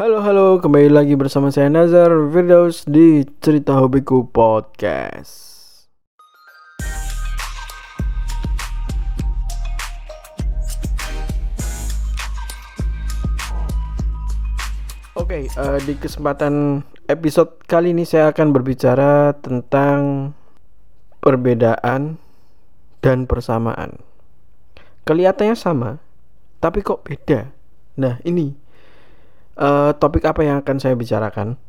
Halo halo, kembali lagi bersama saya Nazar Firdaus di Cerita Hobiku Podcast. Oke, eh, di kesempatan episode kali ini saya akan berbicara tentang perbedaan dan persamaan. Kelihatannya sama, tapi kok beda. Nah, ini eh, topik apa yang akan saya bicarakan?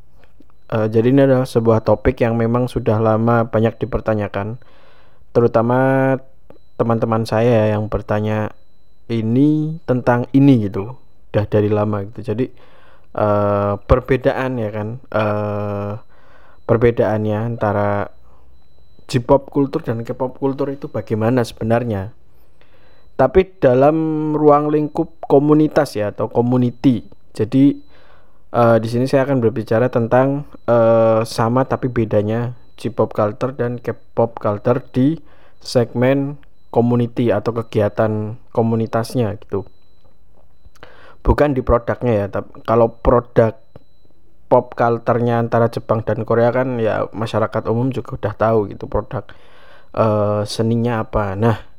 Eh, jadi ini adalah sebuah topik yang memang sudah lama banyak dipertanyakan, terutama teman-teman saya yang bertanya ini tentang ini gitu, udah dari lama gitu. Jadi eh, perbedaan ya kan, eh, perbedaannya antara J-pop kultur dan K-pop kultur itu bagaimana sebenarnya? Tapi dalam ruang lingkup komunitas ya atau community. Jadi eh, di sini saya akan berbicara tentang eh, sama tapi bedanya J-pop culture dan K-pop culture di segmen community atau kegiatan komunitasnya gitu. Bukan di produknya ya, tapi kalau produk pop culture-nya antara Jepang dan Korea kan ya masyarakat umum juga udah tahu gitu produk eh, seninya apa. Nah,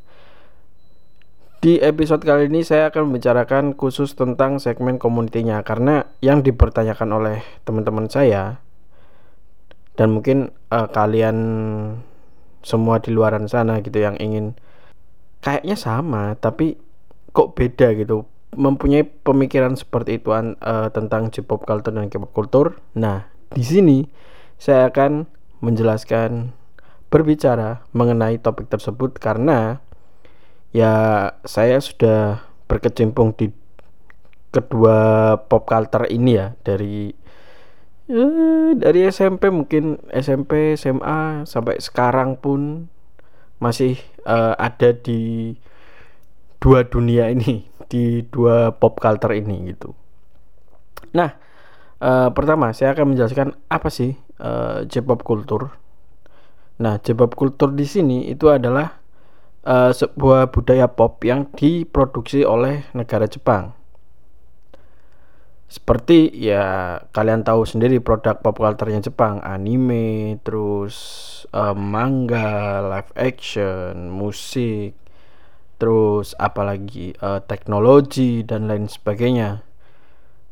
di episode kali ini saya akan membicarakan khusus tentang segmen komunitinya. Karena yang dipertanyakan oleh teman-teman saya dan mungkin eh, kalian semua di luaran sana gitu yang ingin kayaknya sama tapi kok beda gitu. Mempunyai pemikiran seperti itu an- eh, tentang J-pop culture dan K-pop culture. Nah, di sini saya akan menjelaskan berbicara mengenai topik tersebut. Karena ya saya sudah berkecimpung di kedua pop culture ini ya dari eh, dari SMP mungkin SMP SMA sampai sekarang pun masih eh, ada di dua dunia ini di dua pop culture ini gitu. Nah, eh, pertama saya akan menjelaskan apa sih eh, J-pop culture. Nah, J-pop culture di sini itu adalah eh, sebuah budaya pop yang diproduksi oleh negara Jepang. Seperti ya kalian tahu sendiri produk pop culture-nya Jepang, anime, terus eh, manga, live action, musik, terus apalagi eh, teknologi dan lain sebagainya.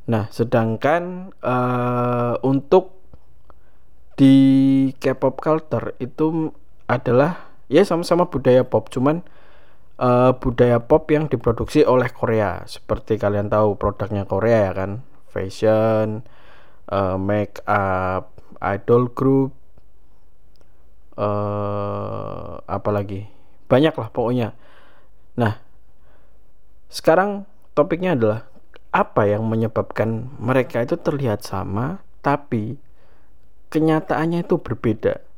Nah, sedangkan eh, untuk di K-pop culture itu adalah ya sama-sama budaya pop, cuman eh, budaya pop yang diproduksi oleh Korea. Seperti kalian tahu produknya Korea ya kan, fashion, eh, make up, idol group, eh apalagi banyak lah pokoknya. Nah, sekarang topiknya adalah apa yang menyebabkan mereka itu terlihat sama, tapi kenyataannya itu berbeda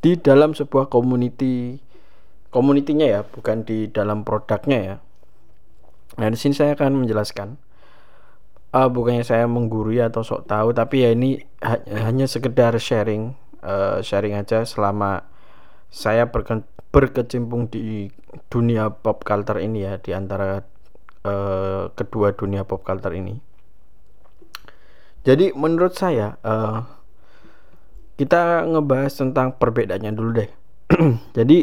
di dalam sebuah community, community-nya ya, bukan di dalam produknya ya. Nah, di sini saya akan menjelaskan. Eh, bukannya saya menggurui atau sok tahu, tapi ya ini ha- hanya sekedar sharing, eh, sharing aja selama saya berke- berkecimpung di dunia pop culture ini ya, di antara eh, kedua dunia pop culture ini. Jadi menurut saya eh, kita ngebahas tentang perbedaannya dulu deh. Jadi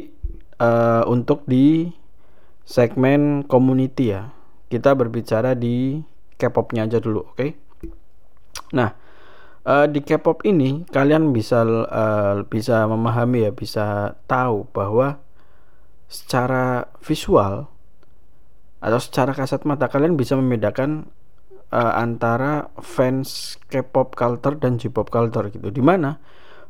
eh, untuk di segmen community ya, kita berbicara di K-popnya aja dulu, oke? Nah, eh, di K-pop ini kalian bisa eh, bisa memahami ya, bisa tahu bahwa secara visual atau secara kasat mata kalian bisa membedakan eh, antara fans K-pop culture dan J-pop culture gitu. Di mana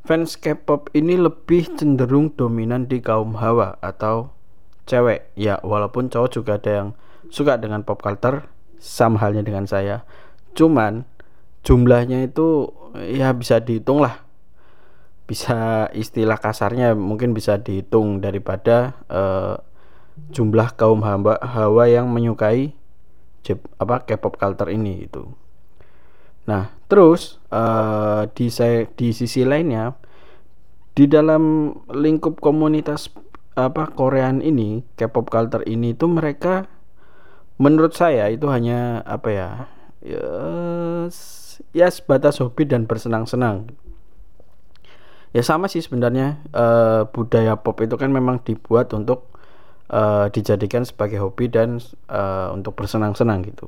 fans K-pop ini lebih cenderung dominan di kaum hawa atau cewek. Ya, walaupun cowok juga ada yang suka dengan pop culture, sama halnya dengan saya. Cuman jumlahnya itu ya bisa dihitung lah. Bisa istilah kasarnya mungkin bisa dihitung daripada eh, jumlah kaum hawa yang menyukai apa K-pop culture ini itu. Nah, terus eh, di di sisi lainnya di dalam lingkup komunitas apa Korean ini K-pop culture ini itu mereka menurut saya itu hanya apa ya ya ya sebatas hobi dan bersenang-senang. Ya sama sih sebenarnya uh, budaya pop itu kan memang dibuat untuk uh, dijadikan sebagai hobi dan uh, untuk bersenang-senang gitu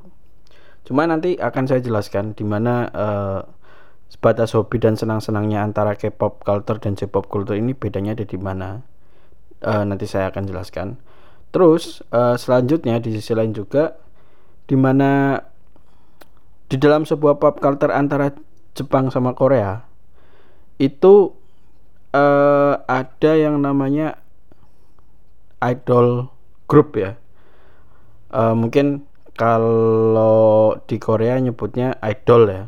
cuma nanti akan saya jelaskan di mana uh, sebatas hobi dan senang-senangnya antara K-pop culture dan J-pop culture ini bedanya ada di mana uh, nanti saya akan jelaskan terus uh, selanjutnya di sisi lain juga di mana di dalam sebuah pop culture antara Jepang sama Korea itu uh, ada yang namanya idol group ya. Uh, mungkin kalau di Korea nyebutnya idol ya,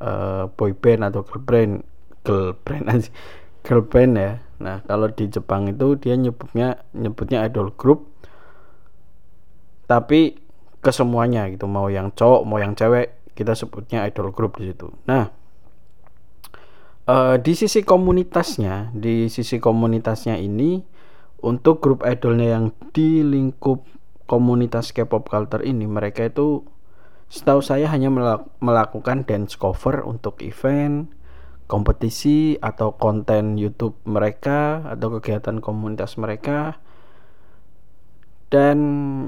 uh, boy band atau girl band, girl band aja, girl band ya. Nah kalau di Jepang itu dia nyebutnya nyebutnya idol group, tapi kesemuanya gitu, mau yang cowok mau yang cewek kita sebutnya idol group di situ. Nah uh, di sisi komunitasnya di sisi komunitasnya ini untuk grup idolnya yang di lingkup komunitas K-pop culture ini mereka itu setahu saya hanya melakukan dance cover untuk event kompetisi atau konten YouTube mereka atau kegiatan komunitas mereka. Dan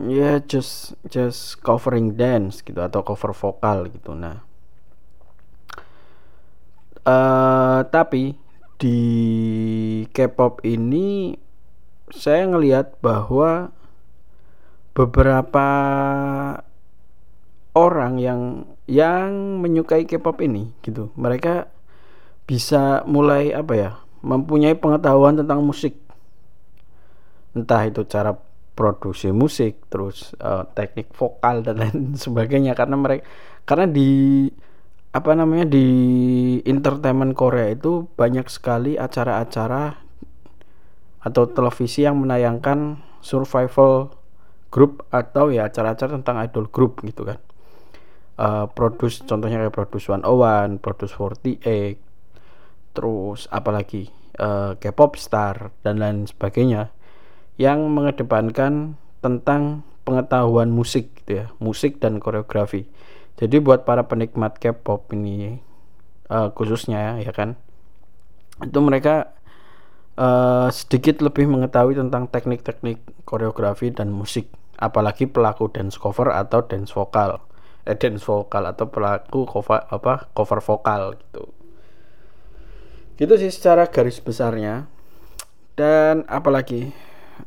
ya just just covering dance gitu atau cover vokal gitu. Nah uh, tapi di K-pop ini saya ngelihat bahwa beberapa orang yang yang menyukai K-pop ini gitu. Mereka bisa mulai apa ya mempunyai pengetahuan tentang musik. Entah itu cara produksi musik terus uh, teknik vokal dan lain sebagainya. Karena mereka karena di apa namanya di entertainment Korea itu banyak sekali acara-acara atau televisi yang menayangkan survival group atau ya acara-acara tentang idol group gitu kan. Uh, produce contohnya kayak Produce 101, Produce 48, terus apalagi uh, K-pop star dan lain sebagainya yang mengedepankan tentang pengetahuan musik gitu ya, musik dan koreografi jadi buat para penikmat K-pop ini uh, khususnya ya kan itu mereka uh, sedikit lebih mengetahui tentang teknik-teknik koreografi dan musik apalagi pelaku dance cover atau dance vokal. Eh dance vokal atau pelaku cover apa cover vokal gitu. Gitu sih secara garis besarnya. Dan apalagi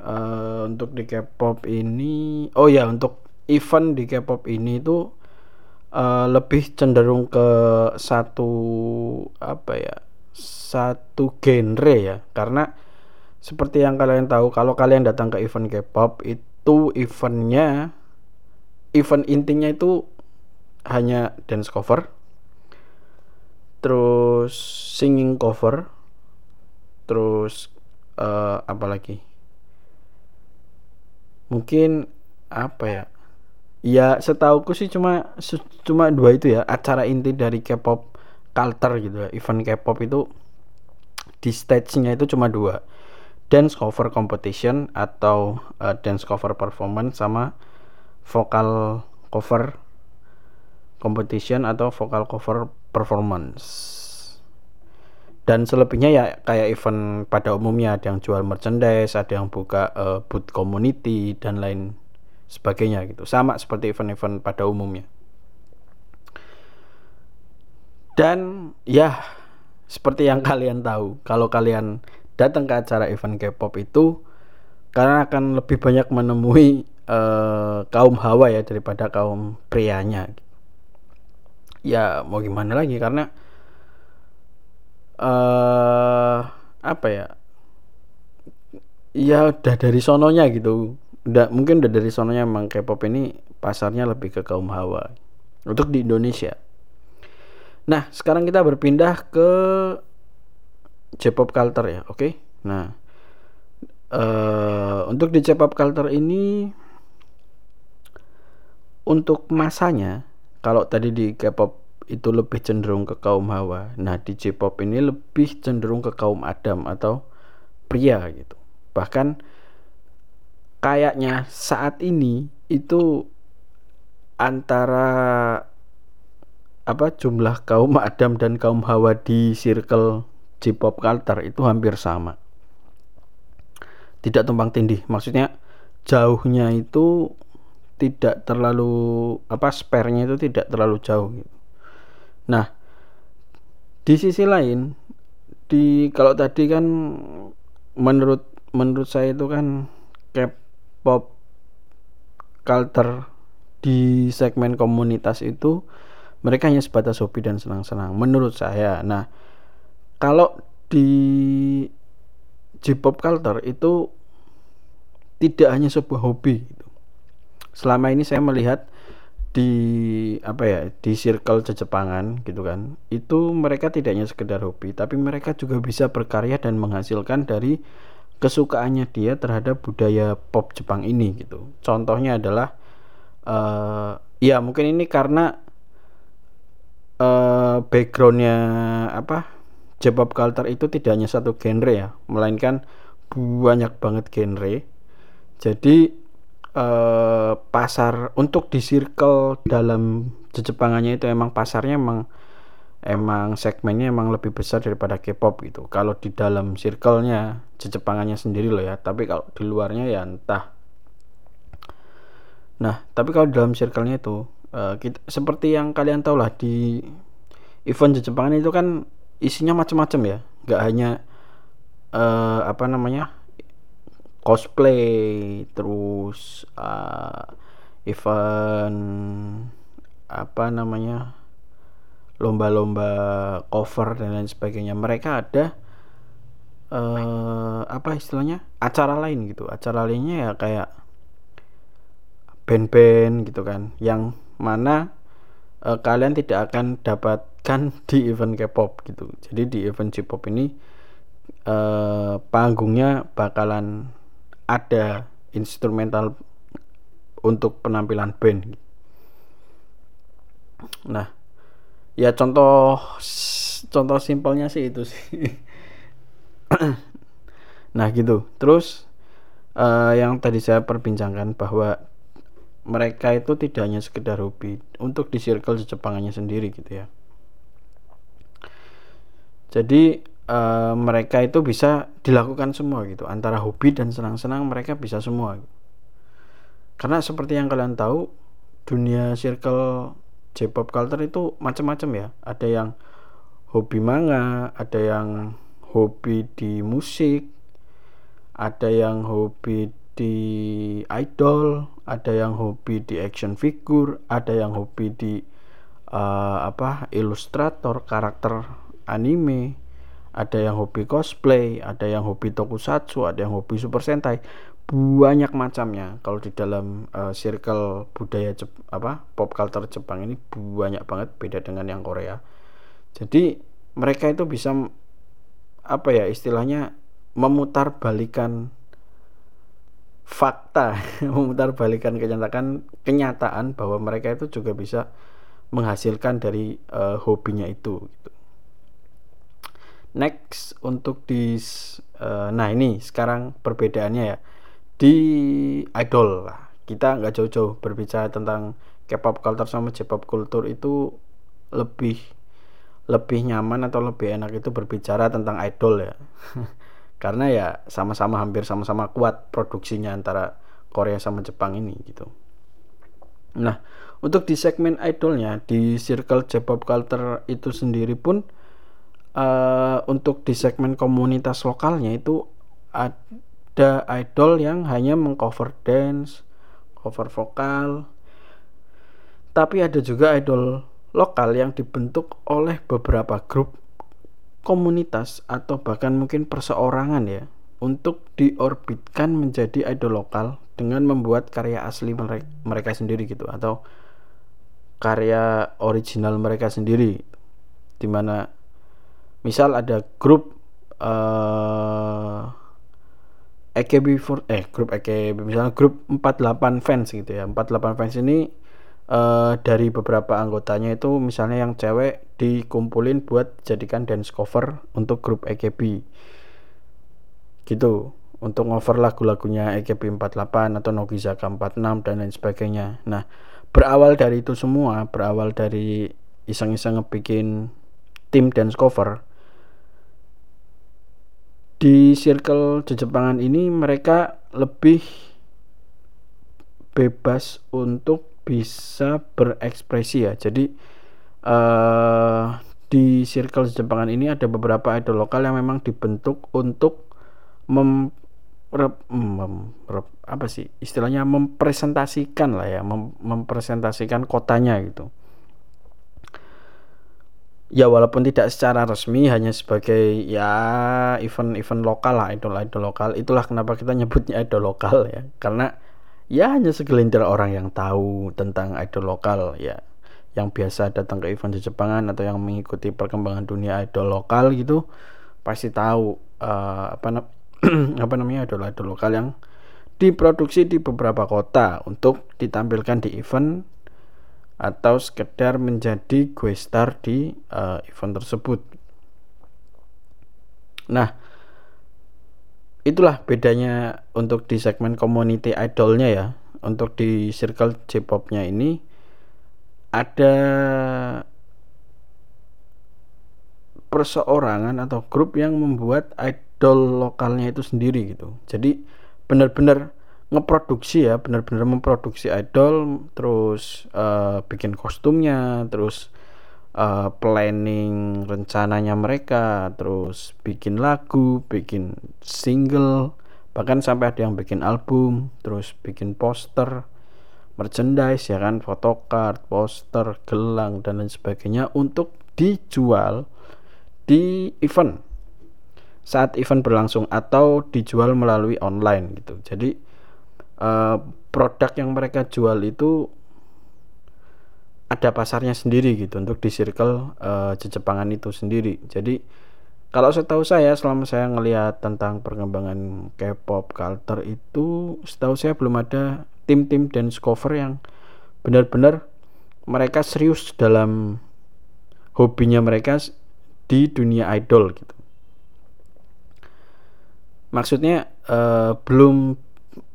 uh, untuk di K-pop ini oh ya untuk event di K-pop ini itu uh, lebih cenderung ke satu apa ya satu genre ya. Karena seperti yang kalian tahu kalau kalian datang ke event K-pop itu eventnya event intinya itu hanya dance cover terus singing cover terus uh, apa lagi? Mungkin apa ya? Ya setauku sih cuma cuma dua itu ya acara inti dari K-pop culture gitu ya event K-pop itu di stage-nya itu cuma dua. Dance cover competition atau uh, dance cover performance sama vokal cover competition atau vokal cover performance. Dan selebihnya ya kayak event pada umumnya ada yang jual merchandise ada yang buka uh, booth community dan lain sebagainya gitu. Sama seperti event-event pada umumnya. Dan ya seperti yang kalian tahu kalau kalian datang ke acara event K-pop itu karena akan lebih banyak menemui uh, kaum hawa ya daripada kaum prianya. Ya mau gimana lagi? Karena uh, apa ya? Ya udah dari sononya gitu. Udah mungkin udah dari sononya emang K-pop ini pasarnya lebih ke kaum hawa. Untuk di Indonesia. Nah, sekarang kita berpindah ke J-pop culture ya, oke? Okay? Nah, uh, untuk di J-pop culture ini untuk masanya kalau tadi di K-pop itu lebih cenderung ke kaum hawa. Nah, di J-pop ini lebih cenderung ke kaum adam atau pria gitu. Bahkan kayaknya saat ini itu antara apa jumlah kaum Adam dan kaum Hawa di circle J-pop culture itu hampir sama tidak tumpang tindih maksudnya jauhnya itu tidak terlalu apa sparenya itu tidak terlalu jauh gitu. Nah, di sisi lain di kalau tadi kan menurut menurut saya itu kan K-pop culture di segmen komunitas itu mereka hanya sebatas hobi dan senang-senang menurut saya. Nah, kalau di J-pop culture itu tidak hanya sebuah hobi gitu. Selama ini saya melihat di apa ya di circle Jepangan gitu kan itu mereka tidak hanya sekedar hobi tapi mereka juga bisa berkarya dan menghasilkan dari kesukaannya dia terhadap budaya pop Jepang ini gitu contohnya adalah uh, ya mungkin ini karena uh, backgroundnya apa J-pop culture itu tidak hanya satu genre ya melainkan banyak banget genre jadi eh, pasar untuk di circle dalam Jepangannya itu emang pasarnya emang emang segmennya emang lebih besar daripada K-pop gitu. Kalau di dalam circle-nya Jepangannya sendiri loh ya, tapi kalau di luarnya ya entah. Nah, tapi kalau dalam circle-nya itu uh, kita, seperti yang kalian tahu lah di event Jepangan itu kan isinya macam-macam ya, nggak hanya uh, apa namanya cosplay terus uh, event apa namanya lomba-lomba cover dan lain sebagainya. Mereka ada uh, apa istilahnya acara lain gitu. Acara lainnya ya kayak band-band gitu kan yang mana uh, kalian tidak akan dapatkan di event K-pop gitu jadi di event J-pop ini uh, panggungnya bakalan ada instrumental untuk penampilan band. Nah, ya contoh contoh simpelnya sih itu sih. nah gitu. Terus uh, yang tadi saya perbincangkan bahwa mereka itu tidak hanya sekedar hobi untuk di circle Jepangannya sendiri gitu ya. Jadi uh, mereka itu bisa dilakukan semua gitu. Antara hobi dan senang-senang mereka bisa semua. Karena seperti yang kalian tahu dunia circle J-pop culture itu macam-macam ya. Ada yang hobi manga ada yang hobi di musik ada yang hobi di idol ada yang hobi di action figure ada yang hobi di uh, apa ilustrator karakter anime ada yang hobi cosplay, ada yang hobi tokusatsu, ada yang hobi super sentai, banyak macamnya. Kalau di dalam uh, circle budaya Jep, apa pop culture Jepang ini banyak banget beda dengan yang Korea. Jadi mereka itu bisa apa ya istilahnya memutar balikan fakta, memutar balikan kenyataan kenyataan bahwa mereka itu juga bisa menghasilkan dari uh, hobinya itu gitu. Next untuk di uh, nah ini sekarang perbedaannya ya. Di idol lah. Kita nggak jauh-jauh berbicara tentang K-pop culture sama J-pop culture itu lebih lebih nyaman atau lebih enak itu berbicara tentang idol ya karena ya sama-sama hampir sama-sama kuat produksinya antara Korea sama Jepang ini gitu nah untuk di segmen idolnya di circle J-pop culture itu sendiri pun uh, untuk di segmen komunitas lokalnya itu ada idol yang hanya mengcover dance, cover vokal. Tapi ada juga idol lokal yang dibentuk oleh beberapa grup komunitas atau bahkan mungkin perseorangan ya untuk diorbitkan menjadi idol lokal dengan membuat karya asli mereka, mereka sendiri gitu atau karya original mereka sendiri. Di mana misal ada grup uh, eh, AKB4 eh grup AKB misalnya grup 48 fans gitu ya. 48 fans ini uh, dari beberapa anggotanya itu misalnya yang cewek dikumpulin buat jadikan dance cover untuk grup AKB gitu. Untuk ngover lagu-lagunya AKB48 atau Nogizaka 46 dan lain sebagainya. Nah berawal dari itu semua berawal dari iseng-iseng ngebikin tim dance cover di circle Jepangan ini mereka lebih bebas untuk bisa berekspresi ya. Jadi uh, di circle Jepangan ini ada beberapa idol lokal yang memang dibentuk untuk mem rep, mem, rep, apa sih istilahnya mempresentasikan lah ya mem, mempresentasikan kotanya gitu. Ya walaupun tidak secara resmi hanya sebagai ya event-event lokal lah idol-idol lokal. Itulah kenapa kita nyebutnya idol lokal ya. Karena ya hanya segelintir orang yang tahu tentang idol lokal ya yang biasa datang ke event di Jepangan atau yang mengikuti perkembangan dunia idol lokal gitu pasti tahu uh, apa apa namanya adalah idol lokal yang diproduksi di beberapa kota untuk ditampilkan di event atau sekedar menjadi gue star di uh, event tersebut. Nah, itulah bedanya untuk di segmen community idolnya ya. Untuk di circle J-popnya ini ada perseorangan atau grup yang membuat idol lokalnya itu sendiri gitu. Jadi benar-benar ngeproduksi ya benar-benar memproduksi idol terus uh, bikin kostumnya terus uh, planning rencananya mereka terus bikin lagu bikin single bahkan sampai ada yang bikin album terus bikin poster merchandise ya kan photocard poster gelang dan lain sebagainya untuk dijual di event saat event berlangsung atau dijual melalui online gitu. Jadi uh, produk yang mereka jual itu ada pasarnya sendiri gitu untuk di circle uh, Jepangan itu sendiri. Jadi kalau setahu saya selama saya ngelihat tentang perkembangan K-pop culture itu setahu saya belum ada tim-tim dance cover yang benar-benar mereka serius dalam hobinya mereka di dunia idol gitu. Maksudnya uh, belum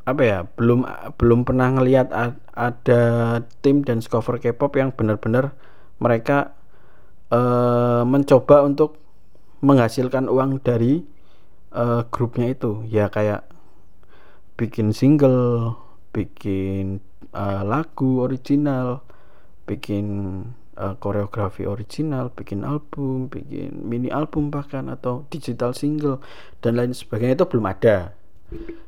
apa ya belum belum pernah ngelihat ada tim dan cover K-pop yang benar-benar mereka uh, mencoba untuk menghasilkan uang dari uh, grupnya itu. Ya kayak bikin single bikin uh, lagu original bikin uh, koreografi original, bikin album, bikin mini album bahkan atau digital single dan lain sebagainya itu belum ada.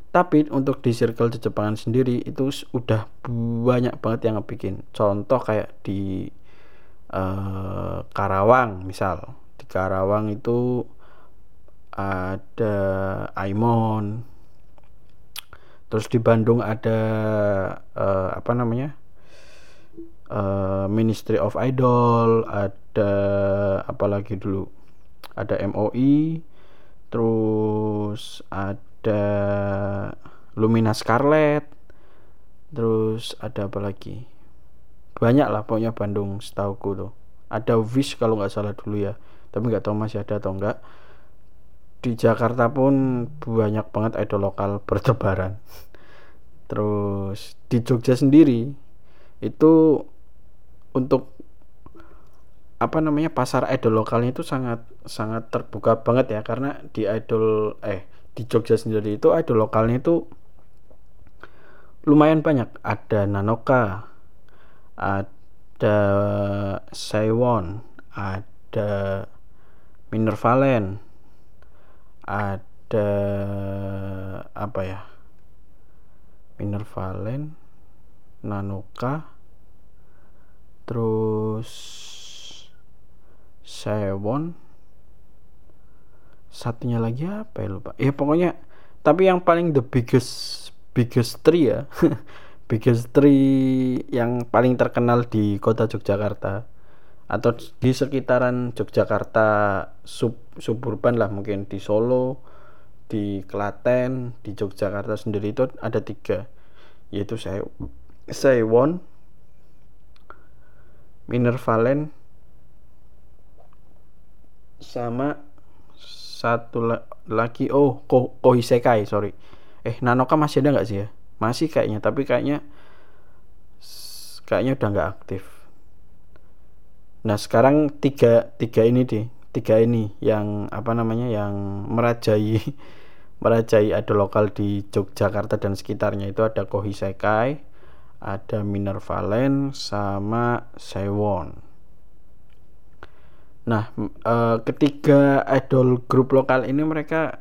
Tapi untuk di circle di Jepangan sendiri itu udah banyak banget yang bikin. Contoh kayak di uh, Karawang misal. Di Karawang itu ada Aimon. Terus di Bandung ada uh, apa namanya? uh, Ministry of Idol ada apalagi dulu? Ada MOI terus ada Lumina Scarlet terus ada apa lagi? Banyak lah pokoknya Bandung setauku tuh. Ada Wish kalau nggak salah dulu ya tapi nggak tahu masih ada atau enggak di Jakarta pun banyak banget idol lokal bertebaran. Terus di Jogja sendiri itu untuk apa namanya pasar idol lokalnya itu sangat sangat terbuka banget ya. Karena di idol eh di Jogja sendiri itu idol lokalnya itu lumayan banyak. Ada Nanoka ada Saiwon ada Minervalen ada apa ya Minervalen Nanoka terus Sewon. Satunya lagi apa ya lupa. Ya pokoknya tapi yang paling the biggest biggest three ya. Biggest three yang paling terkenal di kota Yogyakarta atau di sekitaran Yogyakarta sub suburban lah mungkin di Solo di Klaten di Yogyakarta sendiri itu ada tiga. Yaitu saya Sewon Minervalen sama satu la lagi oh ko Kohisekai sorry. Eh Nanoka masih ada nggak sih ya? Masih kayaknya tapi kayaknya kayaknya udah nggak aktif nah sekarang tiga tiga ini deh tiga ini yang apa namanya yang merajai merajai ada lokal di Yogyakarta dan sekitarnya itu ada Kohisekai ada Minervalen sama Sewon. Nah e, ketiga idol grup lokal ini mereka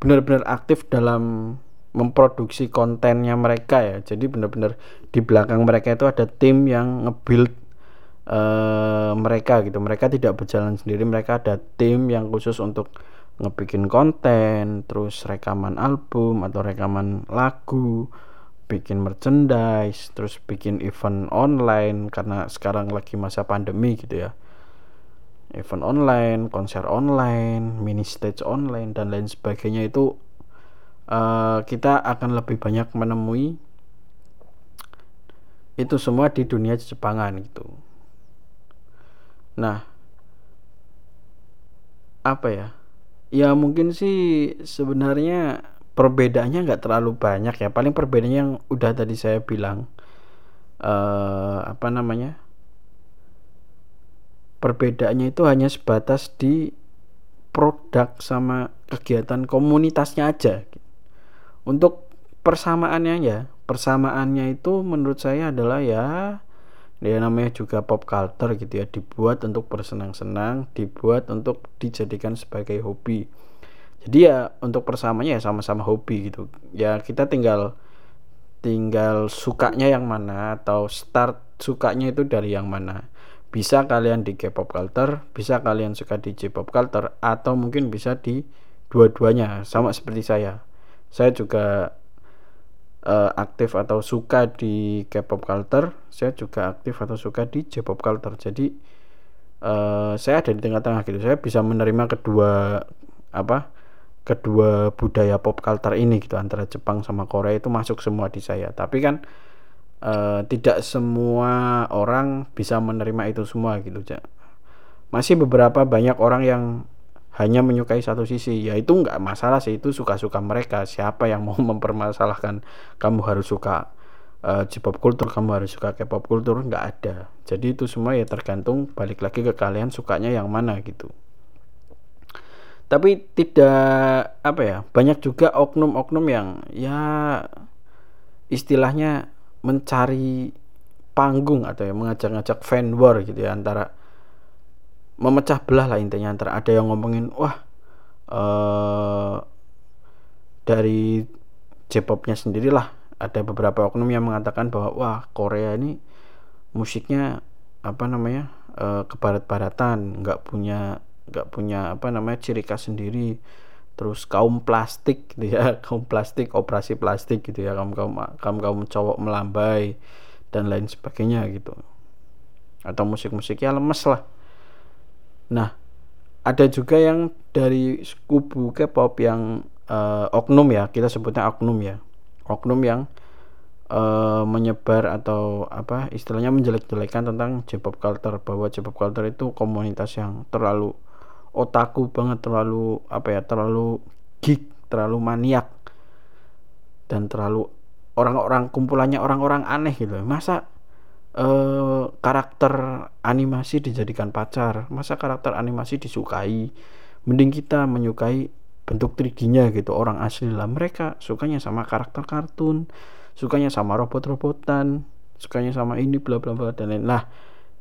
benar-benar aktif dalam memproduksi kontennya mereka ya. Jadi benar-benar di belakang mereka itu ada tim yang ngebuild uh, mereka gitu. Mereka tidak berjalan sendiri. Mereka ada tim yang khusus untuk ngebikin konten terus rekaman album atau rekaman lagu bikin merchandise terus bikin event online karena sekarang lagi masa pandemi gitu ya. Event online konser online mini stage online dan lain sebagainya itu uh, kita akan lebih banyak menemui itu semua di dunia Jepangan gitu. Nah, apa ya? Ya mungkin sih sebenarnya perbedaannya nggak terlalu banyak ya. Paling perbedaannya yang udah tadi saya bilang uh, apa namanya? Perbedaannya itu hanya sebatas di produk sama kegiatan komunitasnya aja. Untuk persamaannya ya persamaannya itu menurut saya adalah ya dia namanya juga pop culture gitu ya. Dibuat untuk bersenang-senang dibuat untuk dijadikan sebagai hobi. Jadi ya untuk persamanya ya sama-sama hobi gitu. Ya kita tinggal tinggal sukanya yang mana atau start sukanya itu dari yang mana. Bisa kalian di K-pop culture bisa kalian suka di J-pop culture atau mungkin bisa di dua-duanya. Sama seperti saya. Saya juga uh, aktif atau suka di K-pop culture saya juga aktif atau suka di J-pop culture. Jadi uh, saya ada di tengah-tengah gitu. Saya bisa menerima kedua apa kedua budaya pop culture ini gitu antara Jepang sama Korea itu masuk semua di saya. Tapi kan uh, tidak semua orang bisa menerima itu semua gitu masih beberapa banyak orang yang hanya menyukai satu sisi. Ya itu nggak masalah sih itu suka-suka mereka. Siapa yang mau mempermasalahkan? Kamu harus suka uh, J-pop kultur kamu harus suka K-pop kultur nggak ada. Jadi itu semua ya tergantung balik lagi ke kalian sukanya yang mana gitu. Tapi tidak apa ya banyak juga oknum-oknum yang ya istilahnya mencari panggung atau ya mengajak-ngajak fan war gitu ya antara memecah belah lah intinya antara ada yang ngomongin wah uh, dari J-popnya sendirilah ada beberapa oknum yang mengatakan bahwa wah Korea ini musiknya apa namanya uh, kebarat-baratan nggak punya nggak punya apa namanya ciri khas sendiri. Terus kaum plastik gitu ya kaum plastik operasi plastik gitu ya kaum kaum kaum kaum cowok melambai dan lain sebagainya gitu. Atau musik-musiknya lemes lah Nah, ada juga yang dari kubu K-pop yang uh, oknum ya, kita sebutnya oknum ya. Oknum yang uh, menyebar atau apa istilahnya menjelek-jelekan tentang J-pop culture bahwa J-pop culture itu komunitas yang terlalu otaku banget, terlalu apa ya, terlalu geek, terlalu maniak dan terlalu orang-orang kumpulannya orang-orang aneh gitu. Masa eh, karakter animasi dijadikan pacar. Masa karakter animasi disukai? Mending kita menyukai bentuk 3D-nya gitu orang asli lah. Mereka sukanya sama karakter kartun sukanya sama robot-robotan sukanya sama ini bla bla bla dan lain lah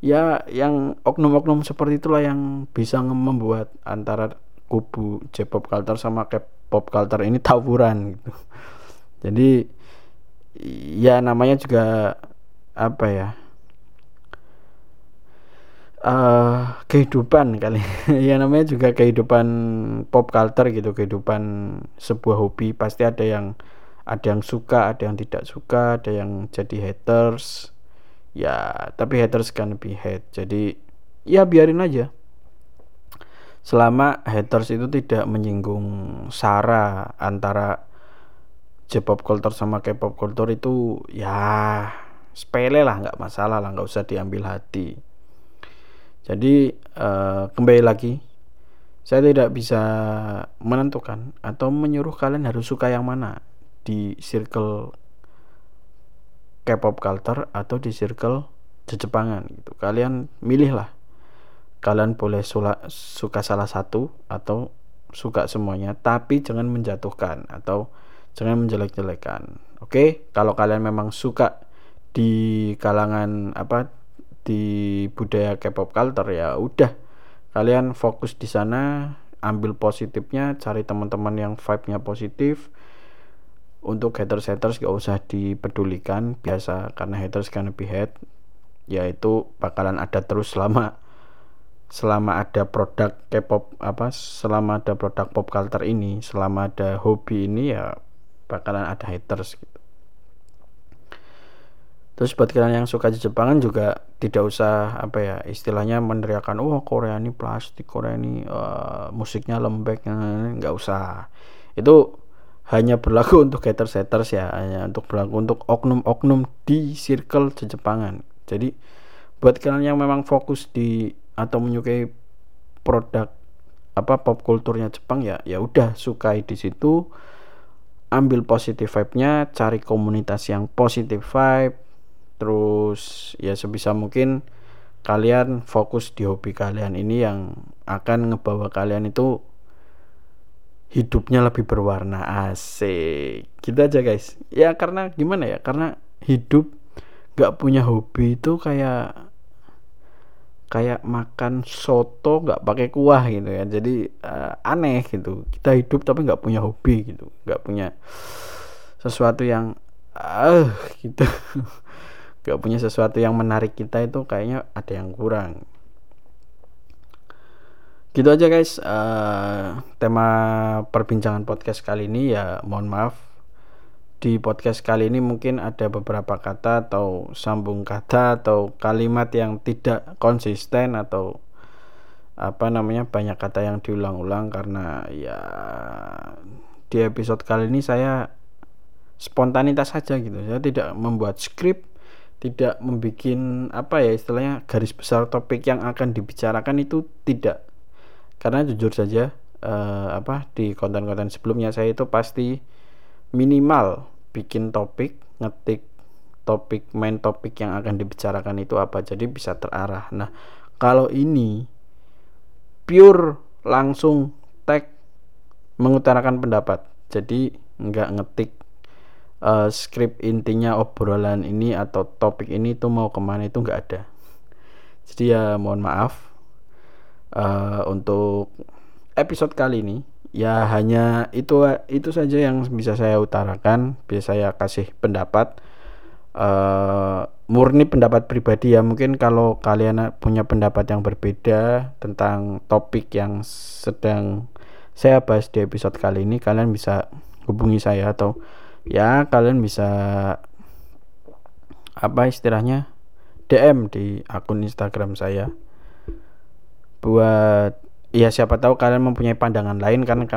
ya yang oknum-oknum seperti itulah yang bisa membuat antara kubu J-pop culture sama K-pop culture ini tawuran gitu. Jadi ya namanya juga apa ya uh, kehidupan kali. Ya namanya juga kehidupan pop culture gitu kehidupan sebuah hobi. Pasti ada yang ada yang suka ada yang tidak suka ada yang jadi haters. Ya tapi haters kan lebih hate jadi ya biarin aja. Selama haters itu tidak menyinggung sara antara J-pop culture sama K-pop culture itu ya sepele lah nggak masalah lah nggak usah diambil hati. Jadi uh, kembali lagi, saya tidak bisa menentukan atau menyuruh kalian harus suka yang mana. Di circle K-pop culture atau di circle Jepangan gitu. Kalian milihlah kalian boleh sula, suka salah satu atau suka semuanya tapi jangan menjatuhkan atau jangan menjelek-jelekan. Oke kalau kalian memang suka di kalangan apa di budaya K-pop culture ya udah. Kalian fokus di sana ambil positifnya cari teman-teman yang vibe-nya positif. Untuk haters haters gak usah dipedulikan biasa karena haters kan lebih hate yaitu bakalan ada terus selama selama ada produk K-pop apa selama ada produk pop culture ini selama ada hobi ini ya bakalan ada haters gitu terus buat kalian yang suka Jepangan juga tidak usah apa ya istilahnya meneriakan oh Korea ini plastik Korea ini uh, musiknya lembek nggak usah. Itu hanya berlaku untuk haters haters ya hanya untuk berlaku untuk oknum-oknum di circle Jepangan jadi buat kalian yang memang fokus di atau menyukai produk apa pop kulturnya Jepang ya ya udah sukai di situ ambil positif vibe-nya cari komunitas yang positif vibe terus ya sebisa mungkin kalian fokus di hobi kalian ini yang akan ngebawa kalian itu hidupnya lebih berwarna. Asik. Gitu aja guys. Ya karena gimana ya? Karena hidup gak punya hobi itu kayak kayak makan soto nggak pakai kuah gitu ya. Jadi uh, aneh gitu. Kita hidup tapi nggak punya hobi gitu. Nggak punya sesuatu yang ah uh, gitu nggak punya sesuatu yang menarik kita itu kayaknya ada yang kurang. Gitu aja guys. Uh, tema perbincangan podcast kali ini ya mohon maaf. Di podcast kali ini mungkin ada beberapa kata atau sambung kata atau kalimat yang tidak konsisten atau apa namanya banyak kata yang diulang-ulang karena ya di episode kali ini saya spontanitas saja gitu. Saya tidak membuat skrip tidak membuat apa ya istilahnya garis besar topik yang akan dibicarakan itu tidak. Karena jujur saja eh, apa di konten-konten sebelumnya saya itu pasti minimal bikin topik ngetik topik main topik yang akan dibicarakan itu apa jadi bisa terarah. Nah kalau ini pure langsung tag mengutarakan pendapat jadi nggak ngetik uh, skrip intinya obrolan ini atau topik ini tuh mau ke mana itu nggak ada. Jadi ya mohon maaf uh, untuk episode kali ini ya hanya itu itu saja yang bisa saya utarakan. Bisa saya kasih pendapat uh, murni pendapat pribadi ya. Mungkin kalau kalian punya pendapat yang berbeda tentang topik yang sedang saya bahas di episode kali ini kalian bisa hubungi saya atau ya kalian bisa apa istilahnya DM di akun Instagram saya buat ya siapa tahu kalian mempunyai pandangan lain kan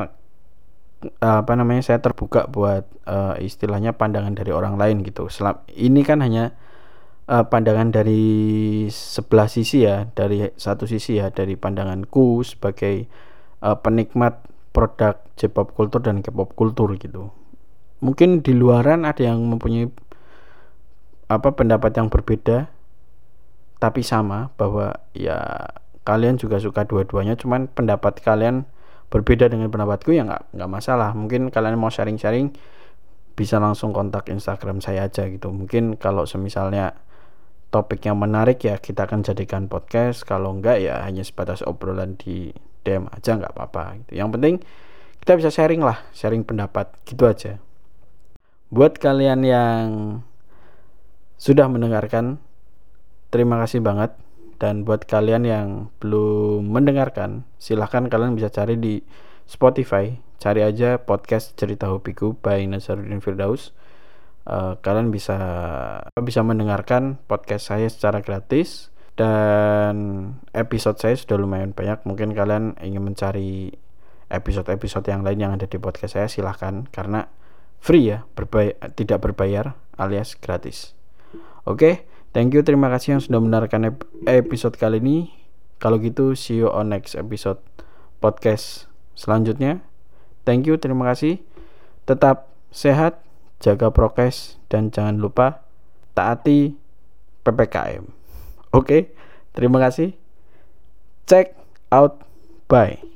apa namanya saya terbuka buat uh, istilahnya pandangan dari orang lain gitu. Selam, ini kan hanya uh, pandangan dari sebelah sisi ya, dari satu sisi ya, dari pandanganku sebagai uh, penikmat produk J-pop kultur dan K-pop kultur gitu. Mungkin di luaran ada yang mempunyai apa pendapat yang berbeda tapi sama bahwa ya kalian juga suka dua-duanya cuman pendapat kalian berbeda dengan pendapatku ya nggak nggak masalah. Mungkin kalian mau sharing-sharing bisa langsung kontak Instagram saya aja gitu. Mungkin kalau semisalnya topik yang menarik ya kita akan jadikan podcast. Kalau enggak ya hanya sebatas obrolan di DM aja nggak apa-apa gitu. yang penting kita bisa sharing lah sharing pendapat gitu aja buat kalian yang sudah mendengarkan terima kasih banget dan buat kalian yang belum mendengarkan, silahkan kalian bisa cari di Spotify. Cari aja podcast cerita hobiku by Nasaruddin Firdaus. Uh, kalian bisa bisa mendengarkan podcast saya secara gratis dan episode saya sudah lumayan banyak. Mungkin kalian ingin mencari episode-episode yang lain yang ada di podcast saya silahkan karena free ya, berbayar, tidak berbayar alias gratis. Oke. Okay? Thank you, terima kasih yang sudah mendengarkan episode kali ini. Kalau gitu, see you on next episode podcast selanjutnya. Thank you, terima kasih. Tetap sehat, jaga prokes, dan jangan lupa taati PPKM. Oke, terima kasih. Check out. Bye.